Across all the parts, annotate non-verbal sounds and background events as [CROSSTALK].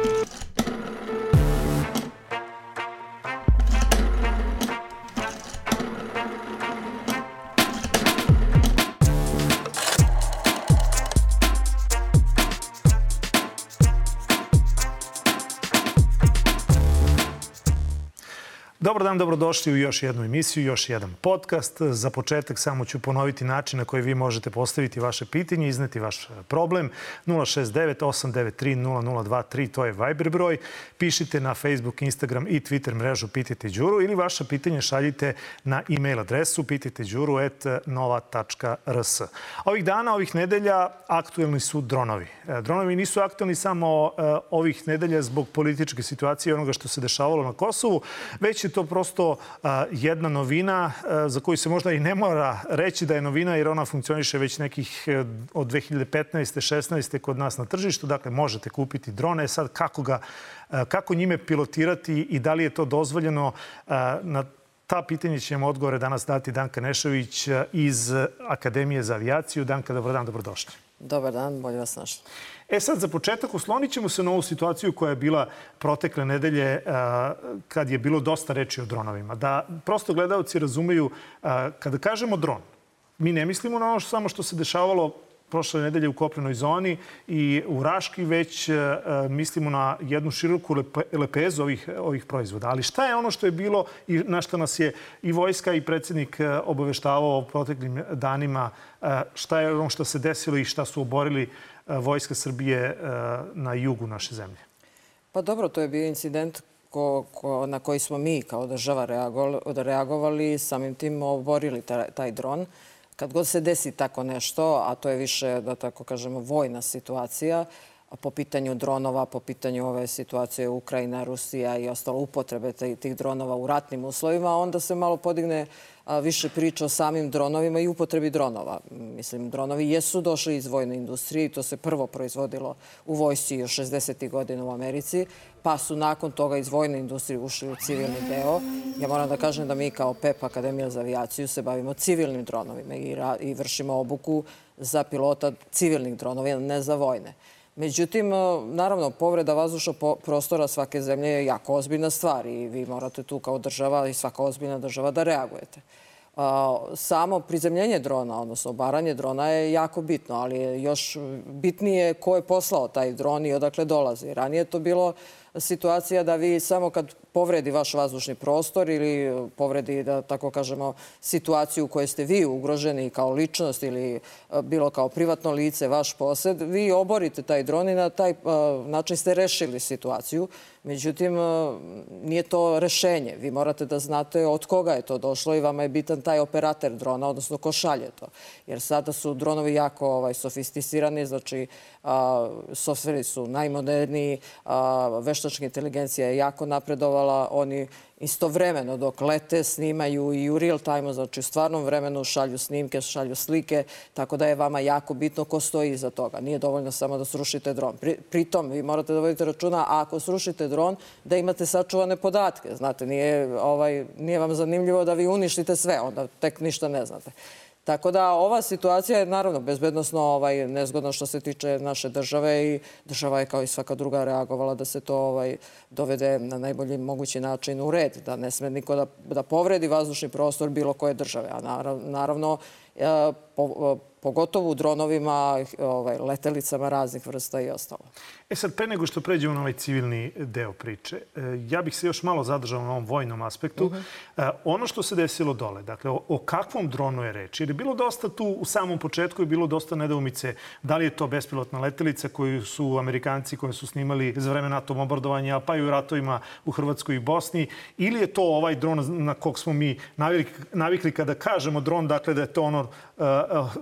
Thank you. Dobar dan, dobrodošli u još jednu emisiju, još jedan podcast. Za početak samo ću ponoviti način na koji vi možete postaviti vaše pitanje, izneti vaš problem. 069-893-0023, to je Viber broj. Pišite na Facebook, Instagram i Twitter mrežu Pitajte Đuru ili vaše pitanje šaljite na e-mail adresu pitajteđuru.nova.rs. Ovih dana, ovih nedelja aktuelni su dronovi. E, dronovi nisu aktuelni samo e, ovih nedelja zbog političke situacije i onoga što se dešavalo na Kosovu, već je to prosto jedna novina za koju se možda i ne mora reći da je novina jer ona funkcioniše već nekih e, od 2015. 16. kod nas na tržištu. Dakle, možete kupiti drone. Sad, kako, ga, kako njime pilotirati i da li je to dozvoljeno na Ta pitanje ćemo odgovore danas dati Danka Nešović iz Akademije za avijaciju. Danka, dobro dan, dobrodošli. Dobar dan, bolje vas našli. E sad, za početak, oslonit ćemo se na ovu situaciju koja je bila protekle nedelje kad je bilo dosta reči o dronovima. Da prosto gledalci razumeju, kada kažemo dron, mi ne mislimo na ono što, samo što se dešavalo prošle nedelje u Koprenoj zoni i u Raški, već mislimo na jednu široku lepezu ovih, ovih proizvoda. Ali šta je ono što je bilo i na što nas je i vojska i predsednik obaveštavao proteklim danima, šta je ono što se desilo i šta su oborili Vojska Srbije na jugu naše zemlje? Pa dobro, to je bio incident ko, ko, na koji smo mi kao država reagovali, samim tim oborili taj, taj dron. Kad god se desi tako nešto, a to je više, da tako kažemo, vojna situacija, po pitanju dronova, po pitanju ove situacije Ukrajina, Rusija i ostalo upotrebe tih dronova u ratnim uslovima, onda se malo podigne više priča o samim dronovima i upotrebi dronova. Mislim, dronovi jesu došli iz vojne industrije i to se prvo proizvodilo u vojsci još 60. godina u Americi, pa su nakon toga iz vojne industrije ušli u civilni deo. Ja moram da kažem da mi kao PEP Akademija za avijaciju se bavimo civilnim dronovima i, i vršimo obuku za pilota civilnih dronova, ne za vojne. Međutim, naravno, povreda vazdušnog prostora svake zemlje je jako ozbiljna stvar i vi morate tu kao država i svaka ozbiljna država da reagujete. Samo prizemljenje drona, odnosno obaranje drona je jako bitno, ali još bitnije ko je poslao taj dron i odakle dolazi. Ranije je to bilo situacija da vi samo kad povredi vaš vazdušni prostor ili povredi, da tako kažemo, situaciju u kojoj ste vi ugroženi kao ličnost ili e, bilo kao privatno lice, vaš posed, vi oborite taj dron i na taj e, način ste rešili situaciju. Međutim, e, nije to rešenje. Vi morate da znate od koga je to došlo i vama je bitan taj operator drona, odnosno ko šalje to. Jer sada su dronovi jako ovaj, sofisticirani, znači softveri su najmoderniji, veštačka inteligencija je jako napredovala, oni istovremeno dok lete snimaju i u real time znači u stvarnom vremenu šalju snimke, šalju slike, tako da je vama jako bitno ko stoji iza toga. Nije dovoljno samo da srušite dron. Pri, pritom vi morate da vodite računa, a ako srušite dron, da imate sačuvane podatke. Znate, nije, ovaj, nije vam zanimljivo da vi uništite sve, onda tek ništa ne znate. Tako da ova situacija je naravno bezbednostno ovaj, nezgodna što se tiče naše države i država je kao i svaka druga reagovala da se to ovaj, dovede na najbolji mogući način u red, da ne sme niko da, da povredi vazdušni prostor bilo koje države. A naravno, e, po, pogotovo u dronovima, ovaj, letelicama raznih vrsta i ostalo. E sad, pre nego što pređemo na ovaj civilni deo priče, e, ja bih se još malo zadržao na ovom vojnom aspektu. Uh mhm. -huh. Ono što se desilo dole, dakle, o, o kakvom dronu je reč? Jer je bilo dosta tu, u samom početku je bilo dosta nedoumice. Da li je to bespilotna letelica koju su Amerikanci, koje su snimali za vreme NATO bombardovanja, pa i u ratovima u Hrvatskoj i Bosni, ili je to ovaj dron na kog smo mi navikli, navikli kada kažemo dron, dakle da je to ono,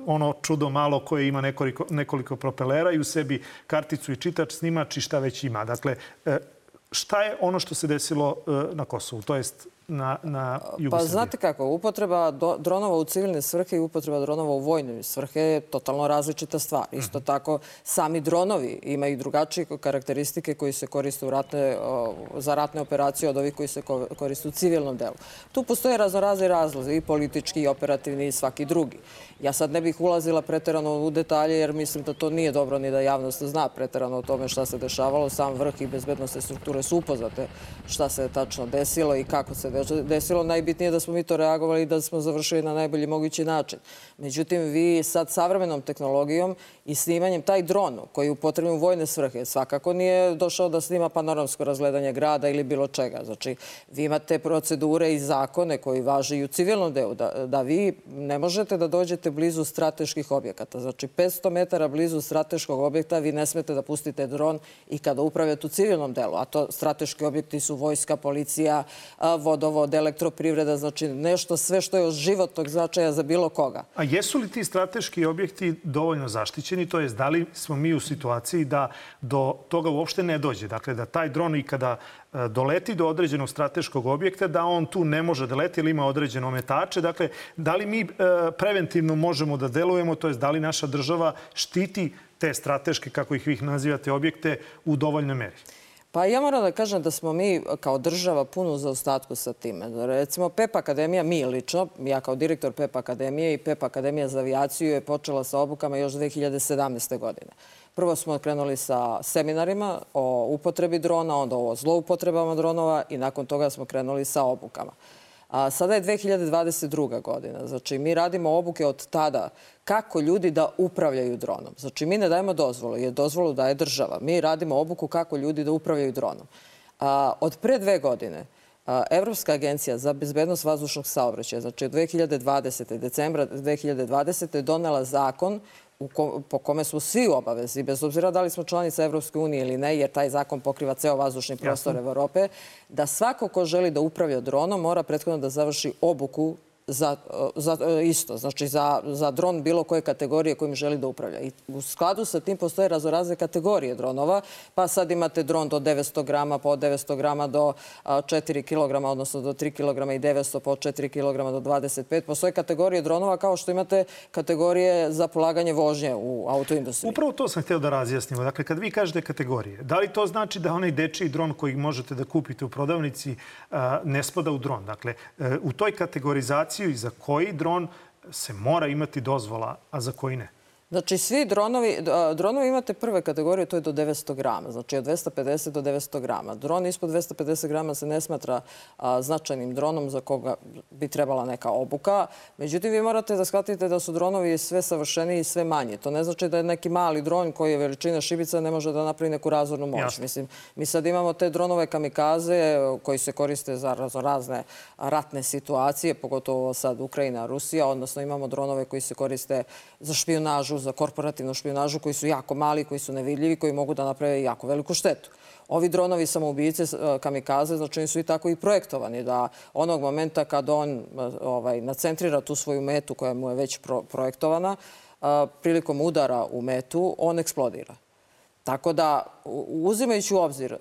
ono čudo malo koje ima nekoliko, nekoliko propelera i u sebi karticu i čitač snimač i šta već ima. Dakle, e, šta je ono što se desilo na Kosovu? To jest, na, na jugu Pa Srbije? znate kako, upotreba do, dronova u civilne svrhe i upotreba dronova u vojne svrhe je totalno različita stvar. Isto tako, sami dronovi imaju drugačije karakteristike koji se koriste u ratne, o, za ratne operacije od ovih koji se ko- koriste u civilnom delu. Tu postoje raznorazni razlozi, i politički, i operativni, i svaki drugi. Ja sad ne bih ulazila preterano u detalje, jer mislim da to nije dobro ni da javnost zna preterano o tome šta se dešavalo. Sam vrh i bezbednostne strukture su upoznate šta se tačno desilo i kako se desilo. Najbitnije je da smo mi to reagovali i da smo završili na najbolji mogući način. Međutim, vi sad savremenom tehnologijom i snimanjem, taj dron koji je upotrebljen u vojne svrhe, svakako nije došao da snima panoramsko razgledanje grada ili bilo čega. Znači, vi imate procedure i zakone koji važe i u civilnom delu, da, da vi ne možete da dođete blizu strateških objekata. Znači, 500 metara blizu strateškog objekta vi ne smete da pustite dron i kada upravljate u civilnom delu, a to strateški objekti su vojska, policija, a, vodovod, elektroprivreda, znači nešto sve što je od životnog značaja za bilo koga. A jesu li ti strateški objekti dovoljno zaštićeni? To je, da li smo mi u situaciji da do toga uopšte ne dođe? Dakle, da taj dron i kada e, doleti do određenog strateškog objekta, da on tu ne može da leti ili ima određeno ometače. Dakle, da li mi e, preventivno možemo da delujemo, to je da li naša država štiti te strateške, kako ih vi nazivate, objekte u dovoljnoj meri? Pa ja moram da kažem da smo mi kao država puno u zaostatku sa time. Recimo, PEP Akademija, mi lično, ja kao direktor PEP Akademije i PEP Akademija za avijaciju je počela sa obukama još 2017. godine. Prvo smo krenuli sa seminarima o upotrebi drona, onda o zloupotrebama dronova i nakon toga smo krenuli sa obukama. A sada je 2022. godina. Znači, mi radimo obuke od tada kako ljudi da upravljaju dronom. Znači, mi ne dajemo dozvolu, jer dozvolu daje država. Mi radimo obuku kako ljudi da upravljaju dronom. A, od pre dve godine Evropska agencija za bezbednost vazdušnog saobraćaja, znači od 2020. decembra 2020. je donela zakon ko, po kome smo svi u obavezi, bez obzira da li smo članica Evropske unije ili ne, jer taj zakon pokriva ceo vazdušni prostor Evrope, da svako ko želi da upravlja dronom mora prethodno da završi obuku za, za isto, znači za, za dron bilo koje kategorije kojim želi da upravlja. I u skladu sa tim postoje razorazne kategorije dronova, pa sad imate dron do 900 grama, pa od 900 grama do 4 kg, odnosno do 3 kg i 900, pa od 4 kg do 25. Postoje kategorije dronova kao što imate kategorije za polaganje vožnje u autoindustriji. Upravo to sam hteo da razjasnimo. Dakle, kad vi kažete kategorije, da li to znači da onaj dečiji dron koji možete da kupite u prodavnici ne spada u dron? Dakle, e, u toj kategorizaciji i za koji dron se mora imati dozvola, a za koji ne? Znači, svi dronovi, dronovi imate prve kategorije, to je do 900 grama. Znači, od 250 do 900 grama. Dron ispod 250 grama se ne smatra a, značajnim dronom za koga bi trebala neka obuka. Međutim, vi morate da shvatite da su dronovi sve savršeniji i sve manje. To ne znači da je neki mali dron koji je veličina šibica ne može da napravi neku razornu moć. Jasne. Mislim, mi sad imamo te dronove kamikaze koji se koriste za razne ratne situacije, pogotovo sad Ukrajina, Rusija, odnosno imamo dronove koji se koriste za špionažu, za korporativnu špionažu, koji su jako mali, koji su nevidljivi, koji mogu da naprave jako veliku štetu. Ovi dronovi samoubice, kamikaze, znači oni su i tako i projektovani da onog momenta kad on ovaj, nacentrira tu svoju metu koja mu je već pro projektovana, prilikom udara u metu, on eksplodira. Tako da, uzimajući u obzir uh,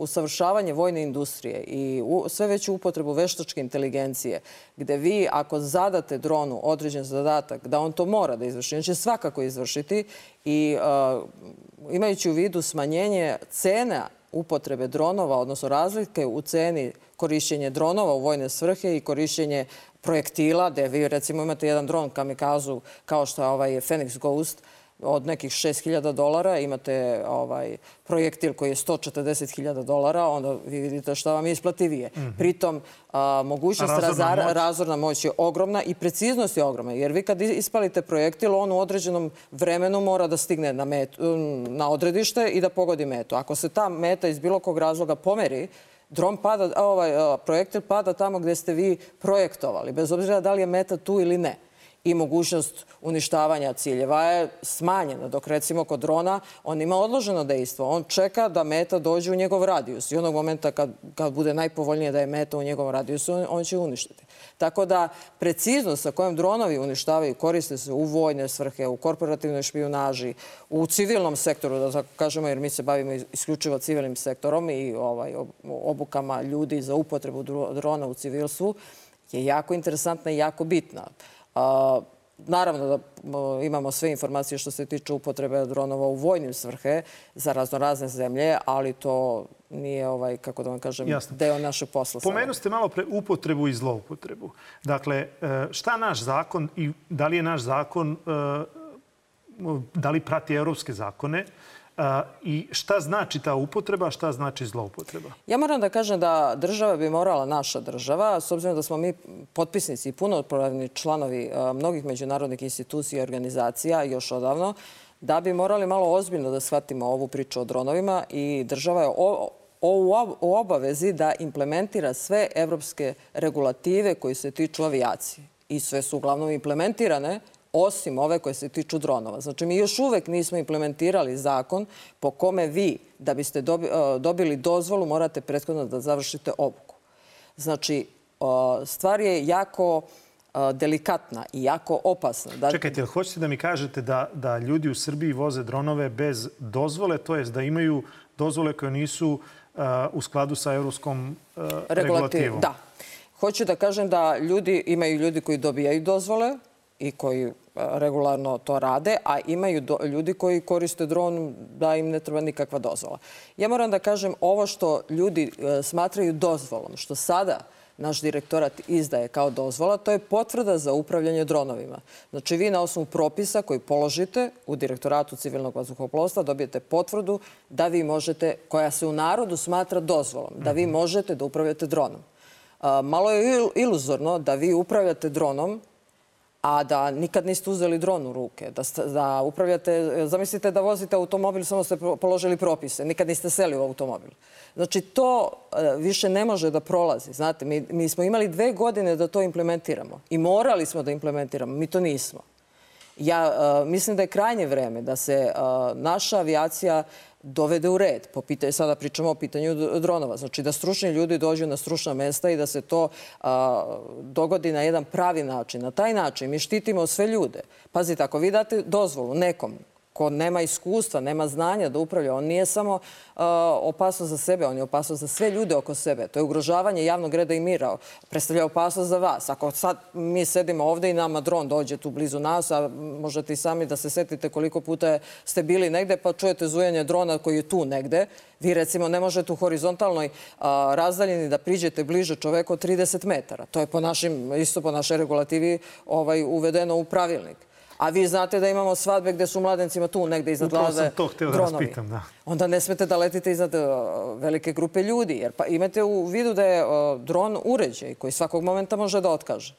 usavršavanje vojne industrije i sve veću upotrebu veštačke inteligencije, gde vi ako zadate dronu određen zadatak da on to mora da izvrši, on će svakako izvršiti i uh, imajući u vidu smanjenje cena upotrebe dronova, odnosno razlike u ceni korišćenje dronova u vojne svrhe i korišćenje projektila, gde vi recimo imate jedan dron kamikazu kao što je ovaj Phoenix Ghost, od nekih 6.000 dolara, imate ovaj projektil koji je 140.000 dolara, onda vi vidite šta vam je isplativije. Mm -hmm. Pritom, a, mogućnost razorna, razara, moć. razorna moć je ogromna i preciznost je ogromna. Jer vi kad ispalite projektil, on u određenom vremenu mora da stigne na, metu, na odredište i da pogodi metu. Ako se ta meta iz bilo kog razloga pomeri, dron pada, ovaj, projektil pada tamo gde ste vi projektovali, bez obzira da li je meta tu ili ne. I mogućnost uništavanja ciljeva je smanjena. Dok recimo kod drona on ima odloženo dejstvo. On čeka da meta dođe u njegov radijus i onog momenta kad, kad bude najpovoljnije da je meta u njegovom radijusu, on, on će uništiti. Tako da preciznost sa kojom dronovi uništavaju koriste se u vojne svrhe, u korporativnoj špijunaži, u civilnom sektoru, da tako kažemo, jer mi se bavimo isključivo civilnim sektorom i ovaj, obukama ljudi za upotrebu drona u civilstvu, je jako interesantna i jako bitna. Naravno da imamo sve informacije što se tiče upotrebe dronova u vojnim svrhe za raznorazne zemlje, ali to nije, ovaj, kako da vam kažem, Jasno. deo našeg posla. Pomenu ste malo pre upotrebu i zloupotrebu. Dakle, e, šta naš zakon i da li je naš zakon, e, da li prati evropske zakone, I šta znači ta upotreba, šta znači zloupotreba? Ja moram da kažem da država bi morala, naša država, s obzirom da smo mi potpisnici i punopravni članovi mnogih međunarodnih institucija i organizacija još odavno, da bi morali malo ozbiljno da shvatimo ovu priču o dronovima i država je o obavezi da implementira sve evropske regulative koji se tiču avijacije. I sve su uglavnom implementirane osim ove koje se tiču dronova. Znači, mi još uvek nismo implementirali zakon po kome vi, da biste e, dobili dozvolu, morate prethodno da završite obuku. Znači, stvar je jako e, delikatna i jako opasna. Da... Čekajte, hoćete da mi kažete da, da ljudi u Srbiji voze dronove bez dozvole, to jest da imaju dozvole koje nisu uh, u skladu sa evropskom uh, regulativom? Da. Hoću da kažem da ljudi, imaju ljudi koji dobijaju dozvole, i koji e, regularno to rade, a imaju do, ljudi koji koriste dron da im ne treba nikakva dozvola. Ja moram da kažem ovo što ljudi e, smatraju dozvolom, što sada naš direktorat izdaje kao dozvola, to je potvrda za upravljanje dronovima. Znači, vi na osnovu propisa koji položite u direktoratu civilnog vazduhoplovstva dobijete potvrdu da vi možete, koja se u narodu smatra dozvolom, da vi mhm. možete da upravljate dronom. Malo je iluzorno da vi upravljate dronom a da nikad niste uzeli dron u ruke, da, da upravljate, zamislite da vozite automobil, samo ste položili propise, nikad niste seli u automobil. Znači, to e, više ne može da prolazi. Znate, mi, mi smo imali dve godine da to implementiramo i morali smo da implementiramo, mi to nismo. Ja uh, mislim da je krajnje vreme da se uh, naša avijacija dovede u red. Po pitanju, sada pričamo o pitanju dronova. Znači da stručni ljudi dođu na stručna mesta i da se to a, dogodi na jedan pravi način. Na taj način mi štitimo sve ljude. Pazite, ako vi date dozvolu nekom ko nema iskustva, nema znanja da upravlja, on nije samo uh, opasnost za sebe, on je opasnost za sve ljude oko sebe. To je ugrožavanje javnog reda i mira. Predstavlja opasnost za vas. Ako sad mi sedimo ovde i nama dron dođe tu blizu nas, a možete i sami da se setite koliko puta ste bili negde pa čujete zujanje drona koji je tu negde, vi recimo ne možete u horizontalnoj a, razdaljini da priđete bliže čoveku od 30 metara. To je po našim, isto po našoj regulativi ovaj, uvedeno u pravilnik. A vi znate da imamo svadbe gde su mladencima tu negde iznad glave dronovi. Upravo sam to hteo da vas pitam, da. Onda ne smete da letite iznad velike grupe ljudi. Jer pa imate u vidu da je dron uređaj koji svakog momenta može da otkaže.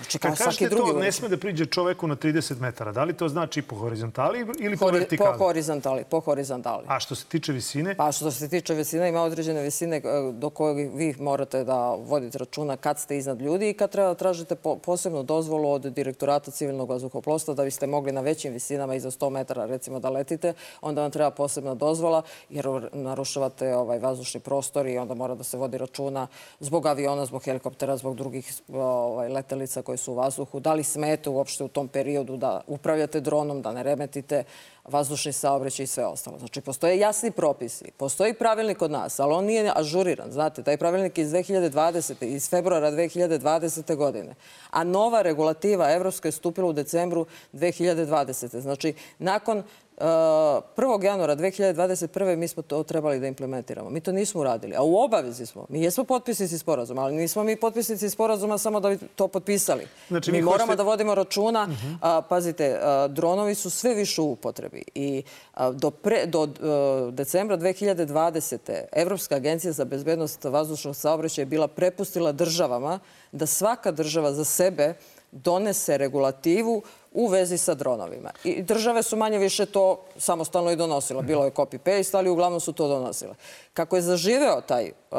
Znači, kao Kad kažete drugi to ne sme da priđe čoveku na 30 metara, da li to znači po horizontali ili po, po vertikali? Po horizontali, po horizontali. A što se tiče visine? Pa što se tiče visine, ima određene visine e, do kojeg vi morate da vodite računa kad ste iznad ljudi i kad treba tražite po, posebnu dozvolu od direktorata civilnog vazduhoplostva da biste mogli na većim visinama iza 100 metara recimo da letite, onda vam treba posebna dozvola jer narušavate ovaj vazdušni prostor i onda mora da se vodi računa zbog aviona, zbog helikoptera, zbog drugih ovaj, letelica koje su u vazduhu, da li smete uopšte u tom periodu da upravljate dronom, da ne remetite vazdušni saobraćaj i sve ostalo. Znači, postoje jasni propisi, postoji pravilnik od nas, ali on nije ažuriran. Znate, taj pravilnik iz 2020. iz februara 2020. godine. A nova regulativa Evropska je stupila u decembru 2020. Znači, nakon 1. januara 2021. mi smo to trebali da implementiramo. Mi to nismo uradili. A u obavezi smo. Mi jesmo potpisnici sporazuma, ali nismo mi potpisnici sporazuma samo da bi to potpisali. Znači, mi moramo da vodimo računa. Uh -huh. a, pazite, a, dronovi su sve više u upotrebi. I a, do, pre, do a, decembra 2020. Evropska agencija za bezbednost vazdušnog saobraćaja je bila prepustila državama da svaka država za sebe donese regulativu u vezi sa dronovima. I države su manje više to samostalno i donosile. Bilo je copy-paste, ali uglavnom su to donosile. Kako je zaživeo taj uh,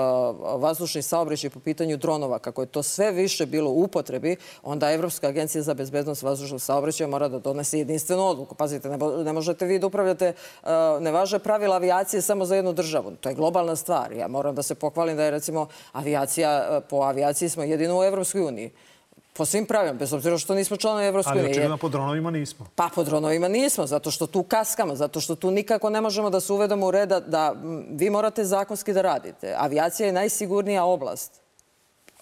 vazdušni saobraćaj po pitanju dronova, kako je to sve više bilo u upotrebi, onda Evropska agencija za bezbednost vazdušnog saobraćaja mora da donese jedinstvenu odluku. Pazite, ne, možete vi da upravljate, uh, ne važe pravila avijacije samo za jednu državu. To je globalna stvar. Ja moram da se pohvalim da je recimo avijacija, uh, po avijaciji smo jedino u Evropskoj uniji po svim pravilima, bez obzira što nismo članovi Evropske unije. Ali očigledno po dronovima nismo. Pa po dronovima nismo, zato što tu kaskamo, zato što tu nikako ne možemo da se uvedemo u reda da vi morate zakonski da radite. Avijacija je najsigurnija oblast.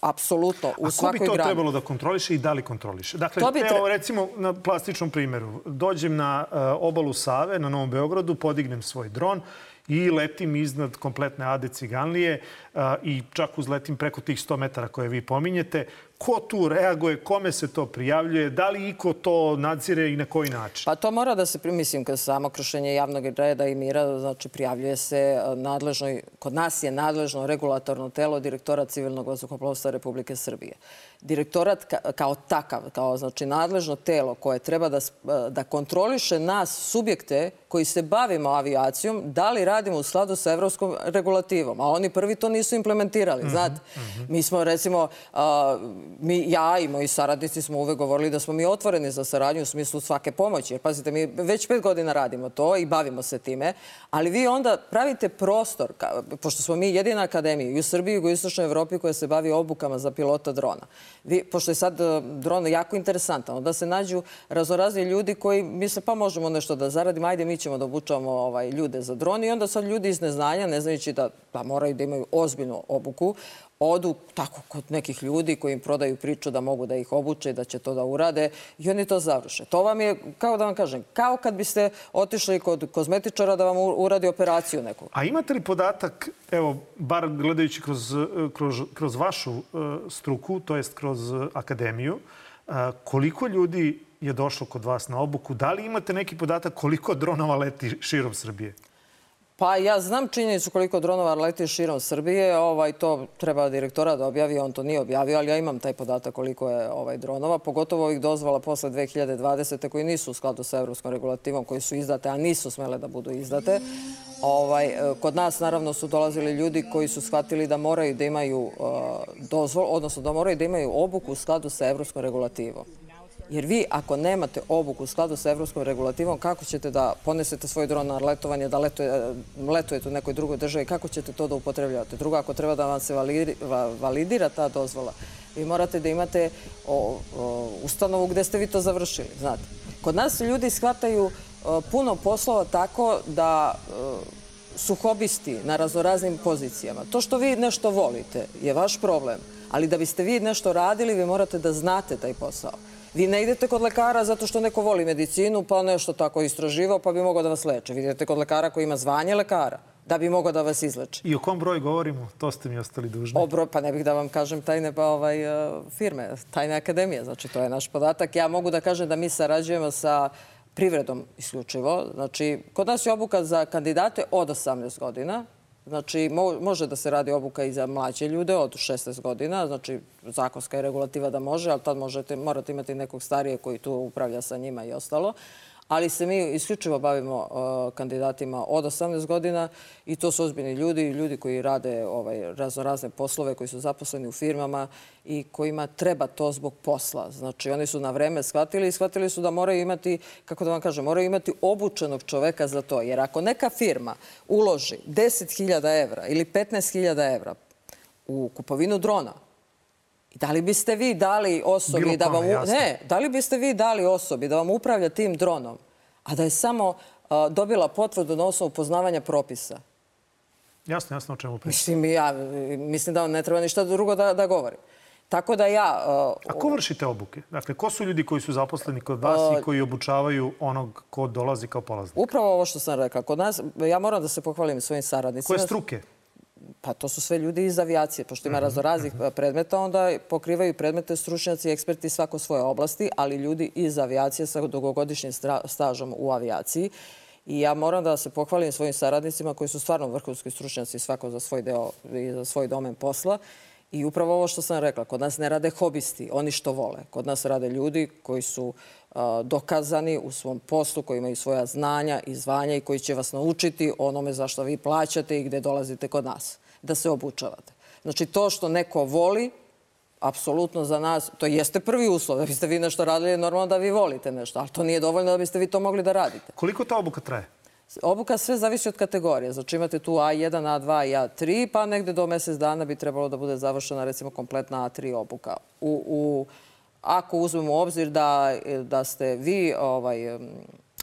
Apsolutno, u svakoj grani. A ko bi to grani. trebalo da kontroliše i da li kontroliše? Dakle, to bi tre... evo recimo na plastičnom primjeru. Dođem na uh, obalu Save, na Novom Beogradu, podignem svoj dron i letim iznad kompletne Ade Ciganlije uh, i čak uzletim preko tih 100 metara koje vi pominjete ko tu reaguje, kome se to prijavljuje, da li iko to nadzire i na koji način? Pa to mora da se, mislim, kad samo kršenje javnog reda i mira, znači prijavljuje se e, nadležnoj, kod nas je nadležno regulatorno telo direktora civilnog vazduhoplovstva Republike Srbije. Direktorat kao takav, kao znači nadležno telo koje treba da, e, da kontroliše nas, subjekte koji se bavimo avijacijom, da li radimo u skladu sa evropskom regulativom. A oni prvi to nisu implementirali, mm -hmm, znate. Mm -hmm. Mi smo, recimo, mi, ja i moji saradnici smo uvek govorili da smo mi otvoreni za saradnju u smislu svake pomoći. Jer pazite, mi već pet godina radimo to i bavimo se time, ali vi onda pravite prostor, ka, pošto smo mi jedina akademija i u Srbiji i u Istočnoj Evropi koja se bavi obukama za pilota drona. Vi, pošto je sad e, dron jako interesantan, onda se nađu razorazni ljudi koji misle pa možemo nešto da zaradimo, ajde mi ćemo da obučavamo ovaj, ljude za dron i onda sad ljudi iz neznanja, ne znajući da pa moraju da imaju ozbiljnu obuku, odu tako kod nekih ljudi koji im prodaju priču da mogu da ih obuče, da će to da urade i oni to završe. To vam je, kao da vam kažem, kao kad biste otišli kod kozmetičara da vam uradi operaciju neku. A imate li podatak, evo, bar gledajući kroz, kroz, kroz vašu uh, struku, to jest kroz akademiju, uh, koliko ljudi je došlo kod vas na obuku? Da li imate neki podatak koliko dronova leti širom Srbije? Pa ja znam činjenicu koliko dronova leti širom Srbije. Ovaj, to treba direktora da objavi, on to nije objavio, ali ja imam taj podatak koliko je ovaj, dronova. Pogotovo ovih dozvola posle 2020. koji nisu u skladu sa evropskom regulativom, koji su izdate, a nisu smele da budu izdate. Ovaj, kod nas naravno su dolazili ljudi koji su shvatili da moraju da imaju uh, dozvol, odnosno da moraju da imaju obuku u skladu sa evropskom regulativom. Jer vi, ako nemate obuku u skladu sa evropskom regulativom, kako ćete da ponesete svoj dron na letovanje, da letuje, letujete u nekoj drugoj državi, kako ćete to da upotrebljavate? Drugo, ako treba da vam se validira ta dozvola, vi morate da imate ustanovu gde ste vi to završili, znate. Kod nas ljudi shvataju puno poslova tako da su hobisti na raznoraznim pozicijama. To što vi nešto volite je vaš problem, ali da biste vi nešto radili, vi morate da znate taj posao. Vi ne idete kod lekara zato što neko voli medicinu, pa nešto tako istraživao, pa bi mogao da vas leče. Vi idete kod lekara koji ima zvanje lekara da bi mogao da vas izleče. I o kom broju govorimo? To ste mi ostali dužni. O broj, pa ne bih da vam kažem tajne pa, ovaj, e, firme, tajne akademije. Znači, to je naš podatak. Ja mogu da kažem da mi sarađujemo sa privredom isključivo. Znači, kod nas je obuka za kandidate od 18 godina. Znači, može da se radi obuka i za mlađe ljude od 16 godina. Znači, zakonska je regulativa da može, ali tad možete, morate imati nekog starije koji tu upravlja sa njima i ostalo ali se mi isključivo bavimo uh, kandidatima od 18 godina i to su ozbiljni ljudi, ljudi koji rade ovaj, razno poslove, koji su zaposleni u firmama i kojima treba to zbog posla. Znači, oni su na vreme shvatili i shvatili su da moraju imati, kako da vam kažem, moraju imati obučenog čoveka za to. Jer ako neka firma uloži 10.000 evra ili 15.000 evra u kupovinu drona, Da li biste vi dali osobi da vam... Ne, da li biste vi dali osobi da vam upravlja tim dronom, a da je samo dobila potvrdu na osnovu poznavanja propisa? Jasno, jasno o čemu pričam. Mislim, ja, mislim da on ne treba ništa drugo da, da govori. Tako da ja... Uh, a ko vršite obuke? Dakle, ko su ljudi koji su zaposleni kod vas uh, i koji obučavaju onog ko dolazi kao polaznik? Upravo ovo što sam rekla. Kod nas, ja moram da se pohvalim svojim saradnicima. Koje struke? Pa to su sve ljudi iz avijacije, pošto ima mhm, raznoraznih mhm. predmeta, onda pokrivaju predmete stručnjaci i eksperti svako svoje oblasti, ali ljudi iz avijacije sa dugogodišnjim stažom u avijaciji. I ja moram da se pohvalim svojim saradnicima koji su stvarno vrhunski stručnjaci svako za svoj deo i za svoj domen posla I upravo ovo što sam rekla, kod nas ne rade hobisti, oni što vole. Kod nas rade ljudi koji su dokazani u svom poslu, koji imaju svoja znanja i zvanja i koji će vas naučiti onome zašto vi plaćate i gde dolazite kod nas, da se obučavate. Znači, to što neko voli, apsolutno za nas, to jeste prvi uslov. Da biste vi nešto radili, je normalno da vi volite nešto, ali to nije dovoljno da biste vi to mogli da radite. Koliko ta obuka traje? Obuka sve zavisi od kategorije. Znači imate tu A1, A2 i A3, pa negde do mesec dana bi trebalo da bude završena recimo kompletna A3 obuka. U, u, ako uzmemo u obzir da, da ste vi ovaj,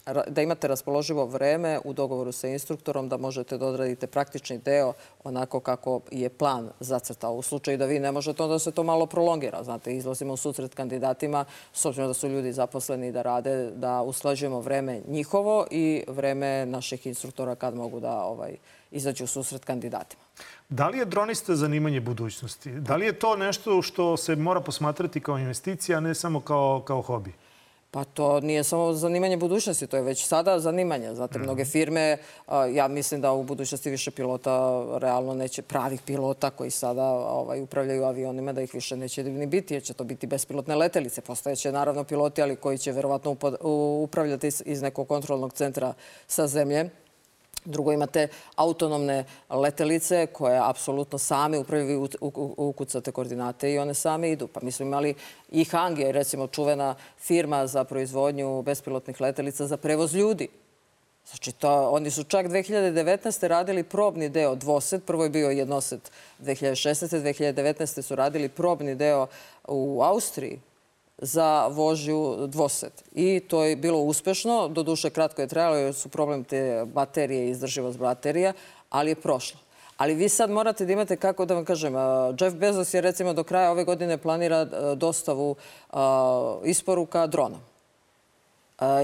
da imate raspoloživo vreme u dogovoru sa instruktorom da možete da odradite praktični deo onako kako je plan zacrtao. U slučaju da vi ne možete, onda se to malo prolongira. Znate, izlazimo u susret kandidatima, s obzirom da su ljudi zaposleni da rade, da uslađujemo vreme njihovo i vreme naših instruktora kad mogu da ovaj, izađu u susret kandidatima. Da li je dronista zanimanje budućnosti? Da li je to nešto što se mora posmatrati kao investicija, a ne samo kao, kao hobi? Pa to nije samo zanimanje budućnosti, to je već sada zanimanje. Znate, mnoge mhm. firme, ja mislim da u budućnosti više pilota realno neće, pravih pilota koji sada ovaj, upravljaju avionima, da ih više neće ni biti, jer će to biti bespilotne letelice. Postojeće naravno piloti, ali koji će verovatno upravljati iz nekog kontrolnog centra sa zemlje. Drugo, imate autonomne letelice koje apsolutno same upravljaju ukucate koordinate i one same idu. Pa mi smo imali i Hange, recimo čuvena firma za proizvodnju bespilotnih letelica za prevoz ljudi. Znači, to, oni su čak 2019. radili probni deo dvoset. Prvo je bio jednoset 2016. 2019. su radili probni deo u Austriji za vožju dvoset. I to je bilo uspešno. Doduše, kratko je trajalo jer su problem te baterije i izdrživost baterija, ali je prošlo. Ali vi sad morate da imate, kako da vam kažem, Jeff Bezos je recimo do kraja ove godine planira dostavu isporuka drona.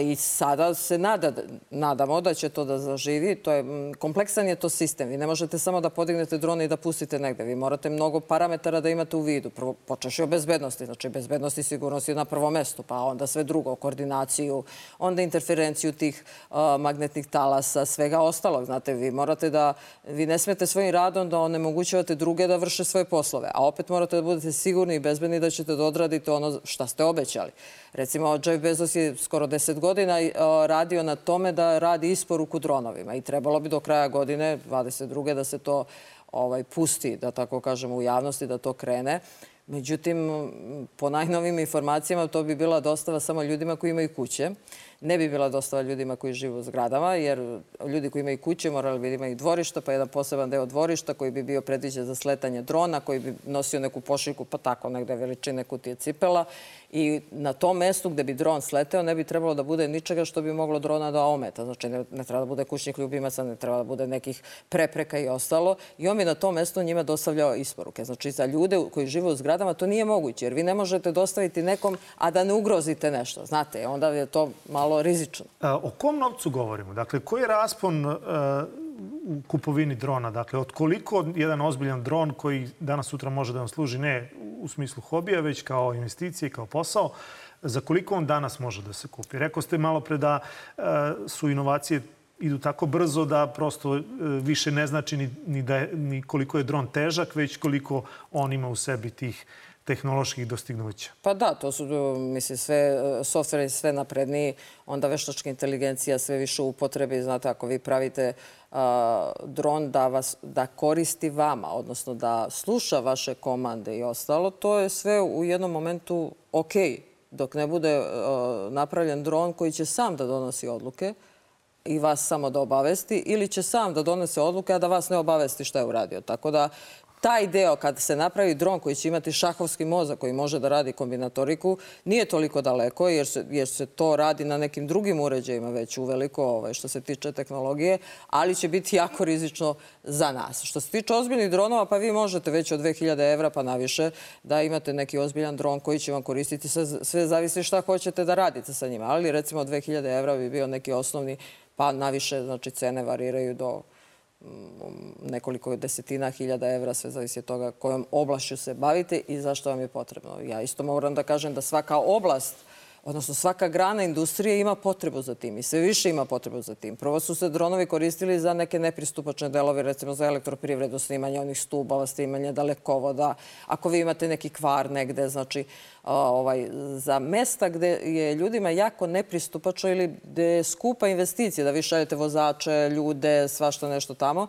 I sada se nada, nadamo da će to da zaživi. To je, kompleksan je to sistem. Vi ne možete samo da podignete drone i da pustite negde. Vi morate mnogo parametara da imate u vidu. Prvo, počeši o bezbednosti. Znači, bezbednost i sigurnost je na prvom mestu, pa onda sve drugo, koordinaciju, onda interferenciju tih uh, magnetnih talasa, svega ostalog. Znate, vi morate da, vi ne smete svojim radom da onemogućavate druge da vrše svoje poslove. A opet morate da budete sigurni i bezbedni da ćete da odradite ono šta ste obećali. Recimo, Jeff Bezos je skoro 10 godina radio na tome da radi isporuku dronovima i trebalo bi do kraja godine, 22. da se to ovaj, pusti, da tako kažemo, u javnosti, da to krene. Međutim, po najnovim informacijama to bi bila dostava samo ljudima koji imaju kuće ne bi bila dostava ljudima koji žive u zgradama, jer ljudi koji imaju kuće morali bi da dvorišta, pa jedan poseban deo dvorišta koji bi bio predviđen za sletanje drona, koji bi nosio neku pošiljku, pa tako negde veličine kutije cipela. I na tom mestu gde bi dron sleteo ne bi trebalo da bude ničega što bi moglo drona da ometa. Znači ne, ne treba da bude kućnih ljubimaca, ne treba da bude nekih prepreka i ostalo. I on bi na tom mestu njima dostavljao isporuke. Znači za ljude koji žive u zgradama to nije moguće, jer vi ne možete dostaviti nekom, a da ne ugrozite nešto. Znate, onda je to malo rizično. O kom novcu govorimo? Dakle, koji je raspon uh, u kupovini drona? Dakle, od koliko jedan ozbiljan dron koji danas sutra može da vam služi ne u smislu hobija, već kao investicije, kao posao, za koliko on danas može da se kupi? Rekao ste malo pre da uh, su inovacije idu tako brzo da prosto uh, više ne znači ni, ni, da ni koliko je dron težak, već koliko on ima u sebi tih tehnoloških dostignuća. Pa da, to su, mislim, sve, software je sve napredniji, onda veštačka inteligencija sve više upotrebi. Znate, ako vi pravite a, dron da, vas, da koristi vama, odnosno da sluša vaše komande i ostalo, to je sve u jednom momentu ok, dok ne bude a, napravljen dron koji će sam da donosi odluke i vas samo da obavesti ili će sam da donese odluke, a da vas ne obavesti šta je uradio. Tako da taj deo kad se napravi dron koji će imati šahovski mozak koji može da radi kombinatoriku nije toliko daleko jer se, jer se to radi na nekim drugim uređajima već uveliko ovaj, što se tiče tehnologije, ali će biti jako rizično za nas. Što se tiče ozbiljnih dronova, pa vi možete već od 2000 evra pa naviše da imate neki ozbiljan dron koji će vam koristiti. Sve, zavisi šta hoćete da radite sa njima. Ali recimo od 2000 evra bi bio neki osnovni, pa naviše znači, cene variraju do nekoliko desetina hiljada evra, sve zavisi od toga kojom oblašću se bavite i zašto vam je potrebno. Ja isto moram da kažem da svaka oblast odnosno svaka grana industrije ima potrebu za tim i sve više ima potrebu za tim. Prvo su se dronovi koristili za neke nepristupačne delove, recimo za elektroprivredu, snimanje onih stubova, snimanje dalekovoda. Ako vi imate neki kvar negde, znači ovaj, za mesta gde je ljudima jako nepristupačno ili gde je skupa investicija, da vi šaljete vozače, ljude, svašta nešto tamo,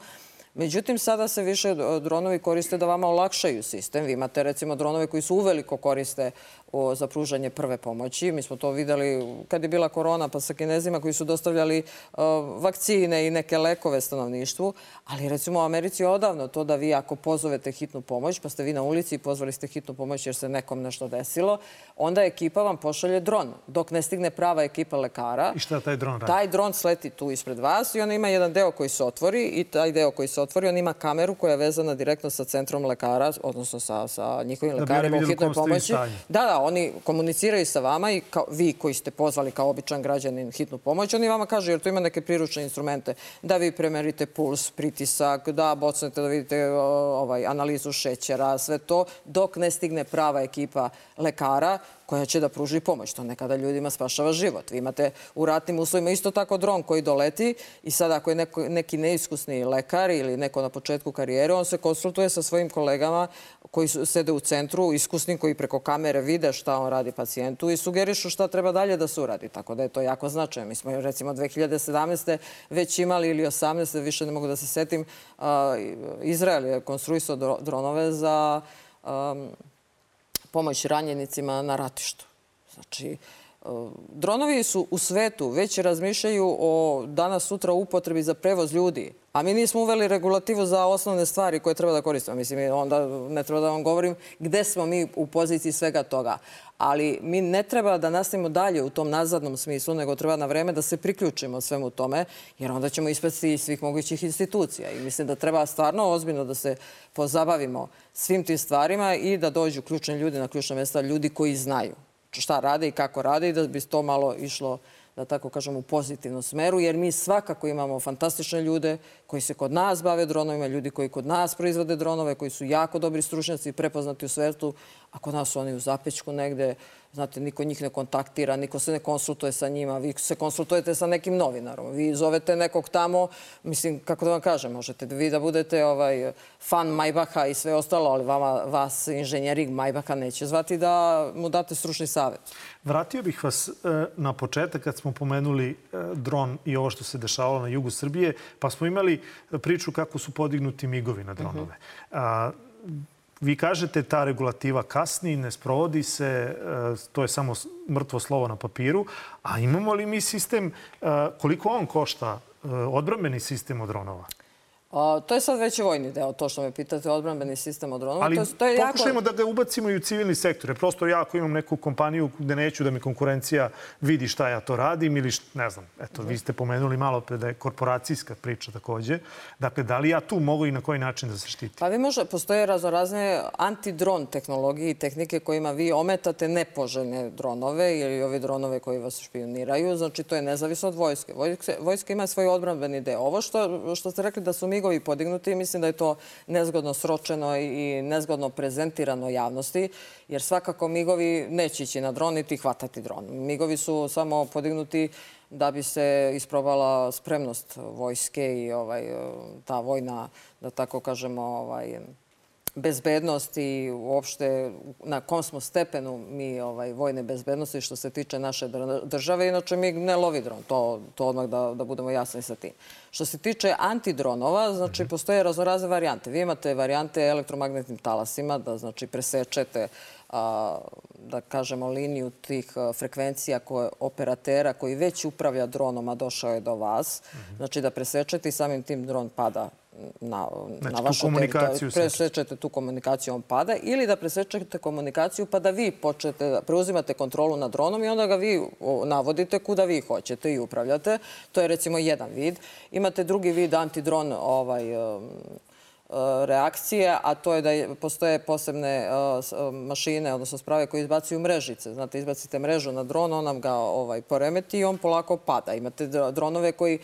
Međutim, sada se više dronovi koriste da vama olakšaju sistem. Vi imate recimo dronove koji su uveliko koriste o, za pružanje prve pomoći. Mi smo to videli kad je bila korona pa sa kinezima koji su dostavljali o, vakcine i neke lekove stanovništvu. Ali recimo u Americi je odavno to da vi ako pozovete hitnu pomoć, pa ste vi na ulici i pozvali ste hitnu pomoć jer se nekom nešto desilo, onda ekipa vam pošalje dron. Dok ne stigne prava ekipa lekara. I šta taj dron radi? Taj dron sleti tu ispred vas i on ima jedan deo koji se otvori i taj deo koji se otvori, on ima kameru koja je vezana direktno sa centrom lekara, odnosno sa, sa njihovim lekarima u hitnoj pomoći. Da, da, oni komuniciraju sa vama i kao, vi koji ste pozvali kao običan građanin hitnu pomoć, oni vama kažu, jer tu ima neke priručne instrumente, da vi premerite puls, pritisak, da bocnete da vidite ovaj, analizu šećera, sve to, dok ne stigne prava ekipa lekara koja će da pruži pomoć. To nekada ljudima spašava život. Vi imate u ratnim uslovima isto tako dron koji doleti i sad ako je neko, neki neiskusni lekar ili neko na početku karijere, on se konsultuje sa svojim kolegama koji su, sede u centru, iskusni koji preko kamere vide šta on radi pacijentu i sugerišu šta treba dalje da se uradi. Tako da je to jako značajno. Mi smo recimo 2017. već imali ili 18. više ne mogu da se setim, Izrael je konstruisao dronove za pomoć ranjenicima na ratištu. Znači, dronovi su u svetu već razmišljaju o danas sutra upotrebi za prevoz ljudi. A mi nismo uveli regulativu za osnovne stvari koje treba da koristimo. Mislim, onda ne treba da vam govorim gde smo mi u poziciji svega toga. Ali mi ne treba da nastavimo dalje u tom nazadnom smislu, nego treba na vreme da se priključimo svemu tome, jer onda ćemo ispasti svih mogućih institucija. I mislim da treba stvarno ozbiljno da se pozabavimo svim tim stvarima i da dođu ključni ljudi na ključna mesta, ljudi koji znaju šta rade i kako rade i da bi to malo išlo da tako kažem, u pozitivnom smeru, jer mi svakako imamo fantastične ljude koji se kod nas bave dronovima, ljudi koji kod nas proizvode dronove, koji su jako dobri stručnjaci i prepoznati u svetu, a kod nas su oni u zapečku negde, znate, niko njih ne kontaktira, niko se ne konsultuje sa njima, vi se konsultujete sa nekim novinarom, vi zovete nekog tamo, mislim, kako da vam kažem, možete vi da budete ovaj, fan Majbaha i sve ostalo, ali vama, vas inženjering Majbaha neće zvati da mu date stručni savet. Vratio bih vas e, na početak kad smo pomenuli e, dron i ovo što se dešavalo na jugu Srbije, pa smo imali priču kako su podignuti migovi na dronove. -huh. Vi kažete ta regulativa kasni, ne sprovodi se, e, to je samo mrtvo slovo na papiru. A imamo li mi sistem, koliko on košta, odbrambeni sistem od dronova? A, to je sad već vojni deo, to što me pitate, odbranbeni sistem od dronova. Ali to, to je pokušajmo jako... da ga ubacimo i u civilni sektor. Jer prosto ja ako imam neku kompaniju gde neću da mi konkurencija vidi šta ja to radim ili šta, ne znam, eto, vi ste pomenuli malo pre da je korporacijska priča takođe. Dakle, da li ja tu mogu i na koji način da se štiti? Pa vi možda, postoje raznorazne antidron tehnologije i tehnike kojima vi ometate nepoželjne dronove ili ove dronove koji vas špioniraju. Znači, to je nezavisno od vojske. Vojska, vojska ima svoj odbranbeni deo. Ovo što, što ste rekli da su mi migovi podignuti. Mislim da je to nezgodno sročeno i nezgodno prezentirano javnosti, jer svakako migovi neće ići na dron niti hvatati dron. Migovi su samo podignuti da bi se isprobala spremnost vojske i ovaj, ta vojna, da tako kažemo, ovaj, bezbednost i uopšte na kom smo stepenu mi ovaj, vojne bezbednosti što se tiče naše države. Inače, mi ne lovi dron, to, to odmah da, da budemo jasni sa tim. Što se tiče antidronova, znači, postoje raznorazne varijante. Vi imate varijante elektromagnetnim talasima, da znači presečete a, da kažemo, liniju tih frekvencija koje, operatera koji već upravlja dronom, a došao je do vas. Znači da presečete i samim tim dron pada na, znači, na vašu komunikaciju presečete tu komunikaciju, on pada, ili da presečete komunikaciju pa da vi počete, da preuzimate kontrolu nad dronom i onda ga vi navodite kuda vi hoćete i upravljate. To je recimo jedan vid. Imate drugi vid antidron ovaj, reakcije, a to je da postoje posebne e, e, mašine, odnosno sprave koje izbacuju mrežice. Znate, izbacite mrežu na dron, on nam ga ovaj, poremeti i on polako pada. Imate dronove koji,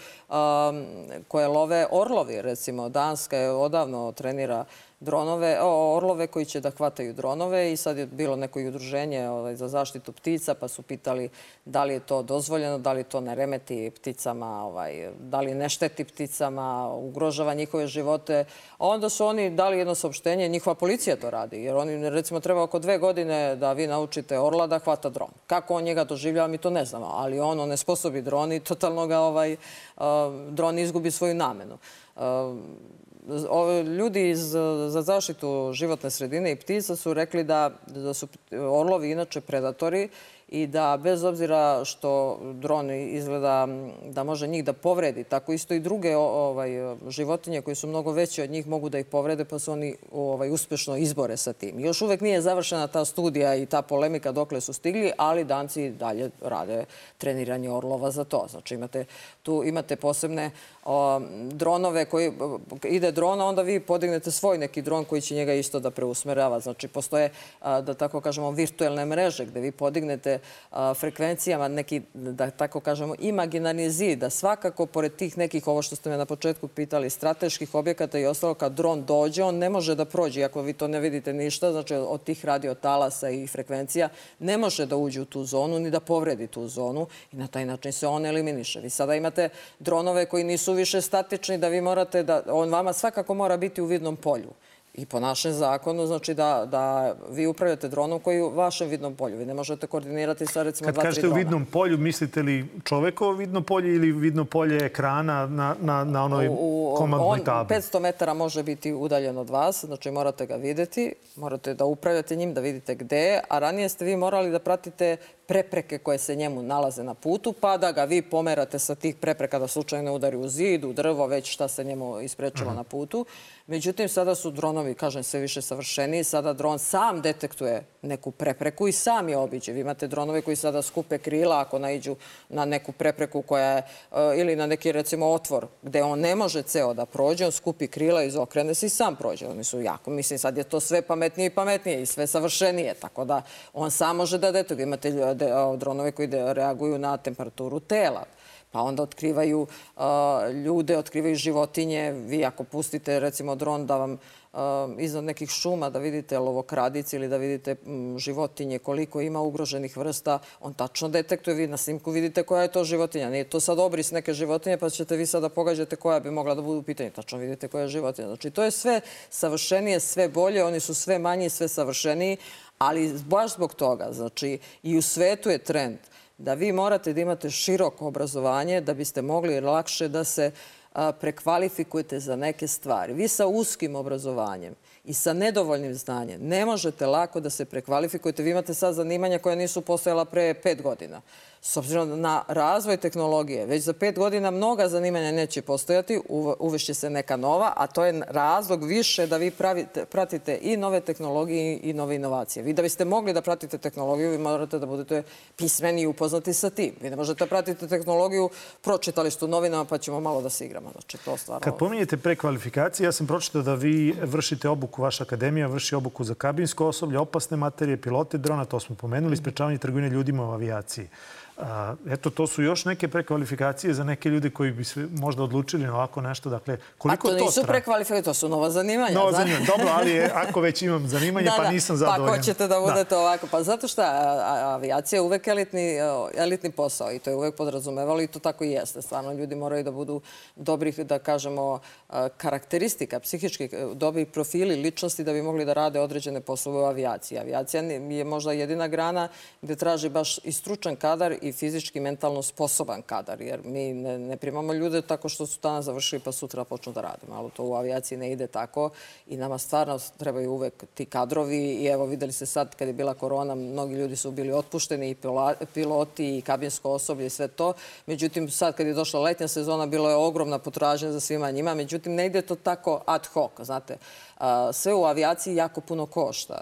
koje love orlovi, recimo. Danska je odavno trenira dronove, orlove koji će da hvataju dronove i sad je bilo neko udruženje ovaj, za zaštitu ptica pa su pitali da li je to dozvoljeno, da li to ne remeti pticama, ovaj, da li ne šteti pticama, ugrožava njihove živote. A onda su oni dali jedno saopštenje, njihova policija to radi, jer oni recimo treba oko dve godine da vi naučite orla da hvata dron. Kako on njega doživljava, mi to ne znamo, ali on, on sposobi dron i totalno ga ovaj, dron izgubi svoju namenu. Ljudi iz, za zaštitu životne sredine i ptica su rekli da, da su orlovi inače predatori i da bez obzira što dron izgleda da može njih da povredi, tako isto i druge ovaj, životinje koje su mnogo veće od njih mogu da ih povrede pa se oni ovaj, uspešno izbore sa tim. Još uvek nije završena ta studija i ta polemika dokle su stigli, ali danci dalje rade treniranje orlova za to. Znači imate, tu imate posebne dronove koji ide drona, onda vi podignete svoj neki dron koji će njega isto da preusmerava. Znači postoje, da tako kažemo, virtuelne mreže gde vi podignete frekvencijama neki, da tako kažemo, imaginarni zid, da svakako pored tih nekih, ovo što ste me na početku pitali, strateških objekata i ostalo, kad dron dođe, on ne može da prođe, ako vi to ne vidite ništa, znači od tih radiotalasa i frekvencija, ne može da uđe u tu zonu ni da povredi tu zonu i na taj način se on eliminiše. Vi sada imate dronove koji nisu više statični, da vi morate da, on vama svakako mora biti u vidnom polju i po našem zakonu, znači da, da vi upravljate dronom koji je u vašem vidnom polju. Vi ne možete koordinirati sa recimo Kad dva, kažete u vidnom polju, mislite li čovekovo vidno polje ili vidno polje ekrana na, na, na onoj U- komandnoj on tabli? 500 metara može biti udaljen od vas, znači morate ga videti, morate da upravljate njim, da vidite gde a ranije ste vi morali da pratite prepreke koje se njemu nalaze na putu, pa da ga vi pomerate sa tih prepreka da slučajno udari u zid, u drvo, već šta se njemu isprečava na putu. Međutim, sada su dronovi, kažem, sve više savršeniji. Sada dron sam detektuje neku prepreku i sam je obiđe. Vi imate dronove koji sada skupe krila ako naiđu na neku prepreku koja je, e, ili na neki, recimo, otvor gde on ne može ceo da prođe, on skupi krila, izokrene se i sam prođe. Oni su jako, mislim, sad je to sve pametnije i pametnije i sve savršenije, tako da on sam može da detektuje. Imate lj- de- o, dronove koji reaguju na temperaturu tela pa onda otkrivaju ljude, otkrivaju životinje. Vi ako pustite recimo dron da vam uh, iznad nekih šuma da vidite lovokradice ili da vidite životinje, koliko ima ugroženih vrsta, on tačno detektuje. Vi na snimku vidite koja je to životinja. Nije to sad obris neke životinje pa ćete vi sada pogađate koja bi mogla da bude u pitanju. Tačno vidite koja je životinja. Znači to je sve savršenije, sve bolje, oni su sve manji, sve savršeniji, ali baš zbog toga, znači i u svetu je trend da vi morate da imate široko obrazovanje da biste mogli lakše da se prekvalifikujete za neke stvari. Vi sa uskim obrazovanjem i sa nedovoljnim znanjem ne možete lako da se prekvalifikujete. Vi imate sad zanimanja koja nisu postojala pre pet godina. S obzirom na razvoj tehnologije, već za pet godina mnoga zanimanja neće postojati, uv- uvešće se neka nova, a to je razlog više da vi pravite, pratite i nove tehnologije i nove inovacije. Vi da biste mogli da pratite tehnologiju, vi morate da budete pismeni i upoznati sa tim. Vi ne možete da pratite tehnologiju, pročitali ste u novinama pa ćemo malo da se igramo. Znači, to stvarno... Kad pominjete prekvalifikacije, ja sam pročitao da vi vršite obuku, vaša akademija vrši obuku za kabinsko osoblje, opasne materije, pilote drona, to smo pomenuli, sprečavanje trgovine ljudima u avijaciji. A, eto, to su još neke prekvalifikacije za neke ljude koji bi se možda odlučili na ovako nešto. Dakle, koliko to nisu traje? prekvalifikacije, to su nova zanimanja. Nova znaš. zanimanja. Dobro, ali je, ako već imam zanimanje, pa nisam zadovoljan. Pa hoćete da budete ovako. Pa zato što avijacija je uvek elitni, o, elitni posao i to je uvek podrazumevalo i to tako i jeste. Stvarno, ljudi moraju da budu dobrih, da kažemo, a, karakteristika, psihički dobri profili ličnosti da bi mogli da rade određene poslove u avijaciji. Avijacija je možda jedina grana gde traži baš i stručan kadar i fizički, mentalno sposoban kadar, jer mi ne, ne primamo ljude tako što su danas završili pa sutra počnu da rade. Malo to u avijaciji ne ide tako i nama stvarno trebaju uvek ti kadrovi i evo videli se sad kad je bila korona, mnogi ljudi su bili otpušteni i piloti i kabinsko osoblje i sve to. Međutim, sad kad je došla letnja sezona, bilo je ogromna potražnja za svima njima. Međutim, ne ide to tako ad hoc, znate. Sve u avijaciji jako puno košta.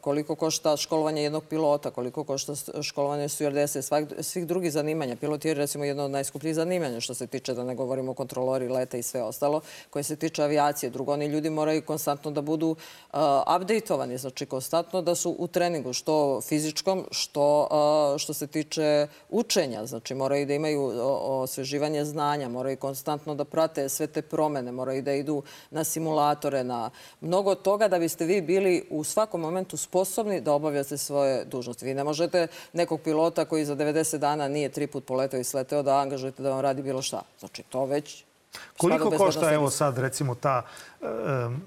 Koliko košta školovanje jednog pilota, koliko košta školovanje stewardese, svih drugih zanimanja. Pilot je recimo jedno od najskupljih zanimanja što se tiče, da ne govorimo o kontrolori leta i sve ostalo, koje se tiče avijacije. Drugo, oni ljudi moraju konstantno da budu uh, updateovani, znači konstantno da su u treningu, što fizičkom, što, što se tiče učenja. Znači moraju da imaju osveživanje znanja, moraju konstantno da prate sve te promene, moraju da idu na simulatore, na mnogo toga da biste vi bili u svakom momentu sposobni da obavljate svoje dužnosti. Vi ne možete nekog pilota koji za 90 dana nije tri put poletao i sleteo da angažujete da vam radi bilo šta. Znači to već Koliko košta, evo sad, recimo, ta, e,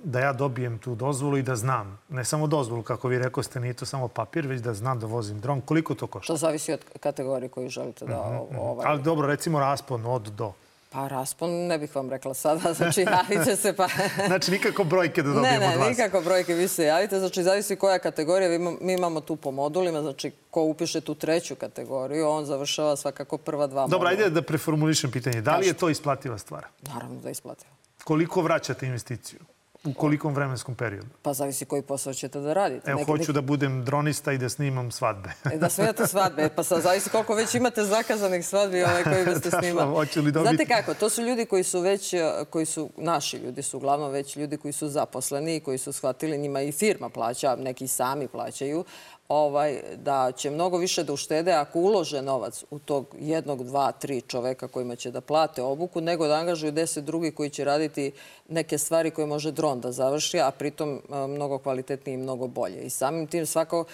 da ja dobijem tu dozvolu i da znam, ne samo dozvolu, kako vi rekao ste, nije to samo papir, već da znam da vozim dron. Koliko to košta? To zavisi od kategorije koju želite da ovaj... Ali dobro, recimo raspon od do. Pa raspon ne bih vam rekla sada, [LAUGHS] znači javite se pa... [LAUGHS] Znači, nikako brojke da Ne, dobijem od ne, vas. nikako brojke, vi se javite, znači zavisi koja kategorija, mi imamo, tu po modulima, znači ko upiše tu treću kategoriju, on završava svakako prva dva modula. ajde da preformulišem pitanje. Da li je to isplativa stvar? Naravno da isplati. Koliko vraćate investiciju? U kolikom vremenskom periodu? Pa zavisi koji posao ćete da radite. Evo, Neki- hoću da budem dronista i da snimam svadbe. E, Da smijate svadbe, pa sad zavisi koliko već imate zakazanih svadbi ovaj, koji biste [LAUGHS] snimali. hoću li dobiti- Znate kako, to su ljudi koji su već, eh, koji su, naši ljudi su uglavnom već ljudi koji su zaposleni i koji su shvatili, njima i firma plaća, neki sami plaćaju, ovaj, da će mnogo više da uštede ako ulože novac u tog jednog, dva, tri čoveka kojima će da plate obuku, nego da angažuju deset drugih koji će raditi neke stvari koje može dron da završi, a pritom e, mnogo kvalitetnije i mnogo bolje. I samim tim svako,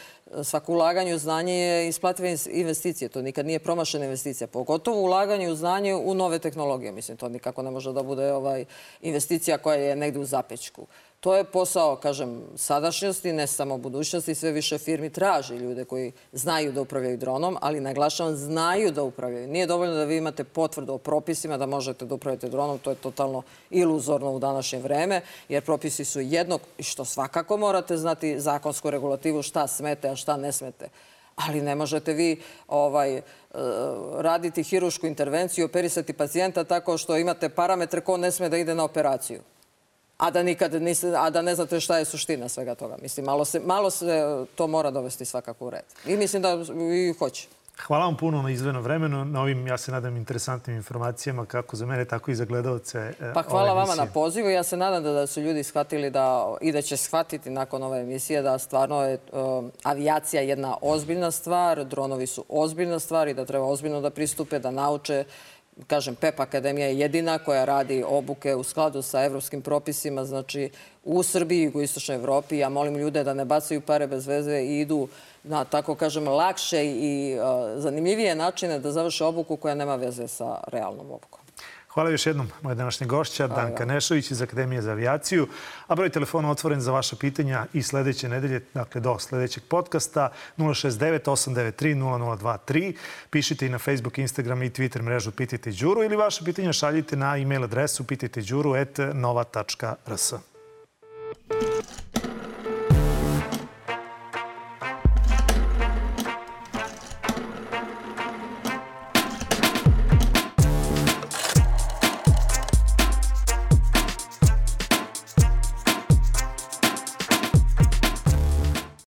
svako ulaganje u znanje je isplativa investicija. To nikad nije promašena investicija. Pogotovo ulaganje u znanje u nove tehnologije. Mislim, to nikako ne može da bude ovaj investicija koja je negde u zapećku. To je posao, kažem, sadašnjosti, ne samo budućnosti. Sve više firmi traži ljude koji znaju da upravljaju dronom, ali naglašavam, znaju da upravljaju. Nije dovoljno da vi imate potvrdu o propisima da možete da upravljate dronom. To je totalno iluzorno u današnje vreme, jer propisi su jednog, što svakako morate znati zakonsku regulativu šta smete, a šta ne smete. Ali ne možete vi ovaj, e, raditi hirušku intervenciju, operisati pacijenta tako što imate parametre ko ne sme da ide na operaciju a da nikad niste, a da ne znate šta je suština svega toga. Mislim, malo se, malo se to mora dovesti svakako u red. I mislim da i hoće. Hvala vam puno na izveno vremenu, na ovim, ja se nadam, interesantnim informacijama, kako za mene, tako i za gledalce e, Pa hvala vama na pozivu. Ja se nadam da, da su ljudi shvatili da, i da će shvatiti nakon ove emisije da stvarno je um, avijacija jedna ozbiljna stvar, dronovi su ozbiljna stvar i da treba ozbiljno da pristupe, da nauče Kažem, PEP Akademija je jedina koja radi obuke u skladu sa evropskim propisima, znači u Srbiji i u Istočnoj Evropi. Ja molim ljude da ne bacaju pare bez veze i idu na, tako kažem, lakše i uh, zanimljivije načine da završe obuku koja nema veze sa realnom obukom. Hvala još jednom, moja današnja gošća, Danka Nešović iz Akademije za avijaciju. A broj telefona otvoren za vaša pitanja i sledeće nedelje, dakle do sledećeg podcasta 069 893 0023. Pišite i na Facebook, Instagram i Twitter mrežu Pitajte Đuru ili vaše pitanja šaljite na e-mail adresu pitajteđuru.nova.rs.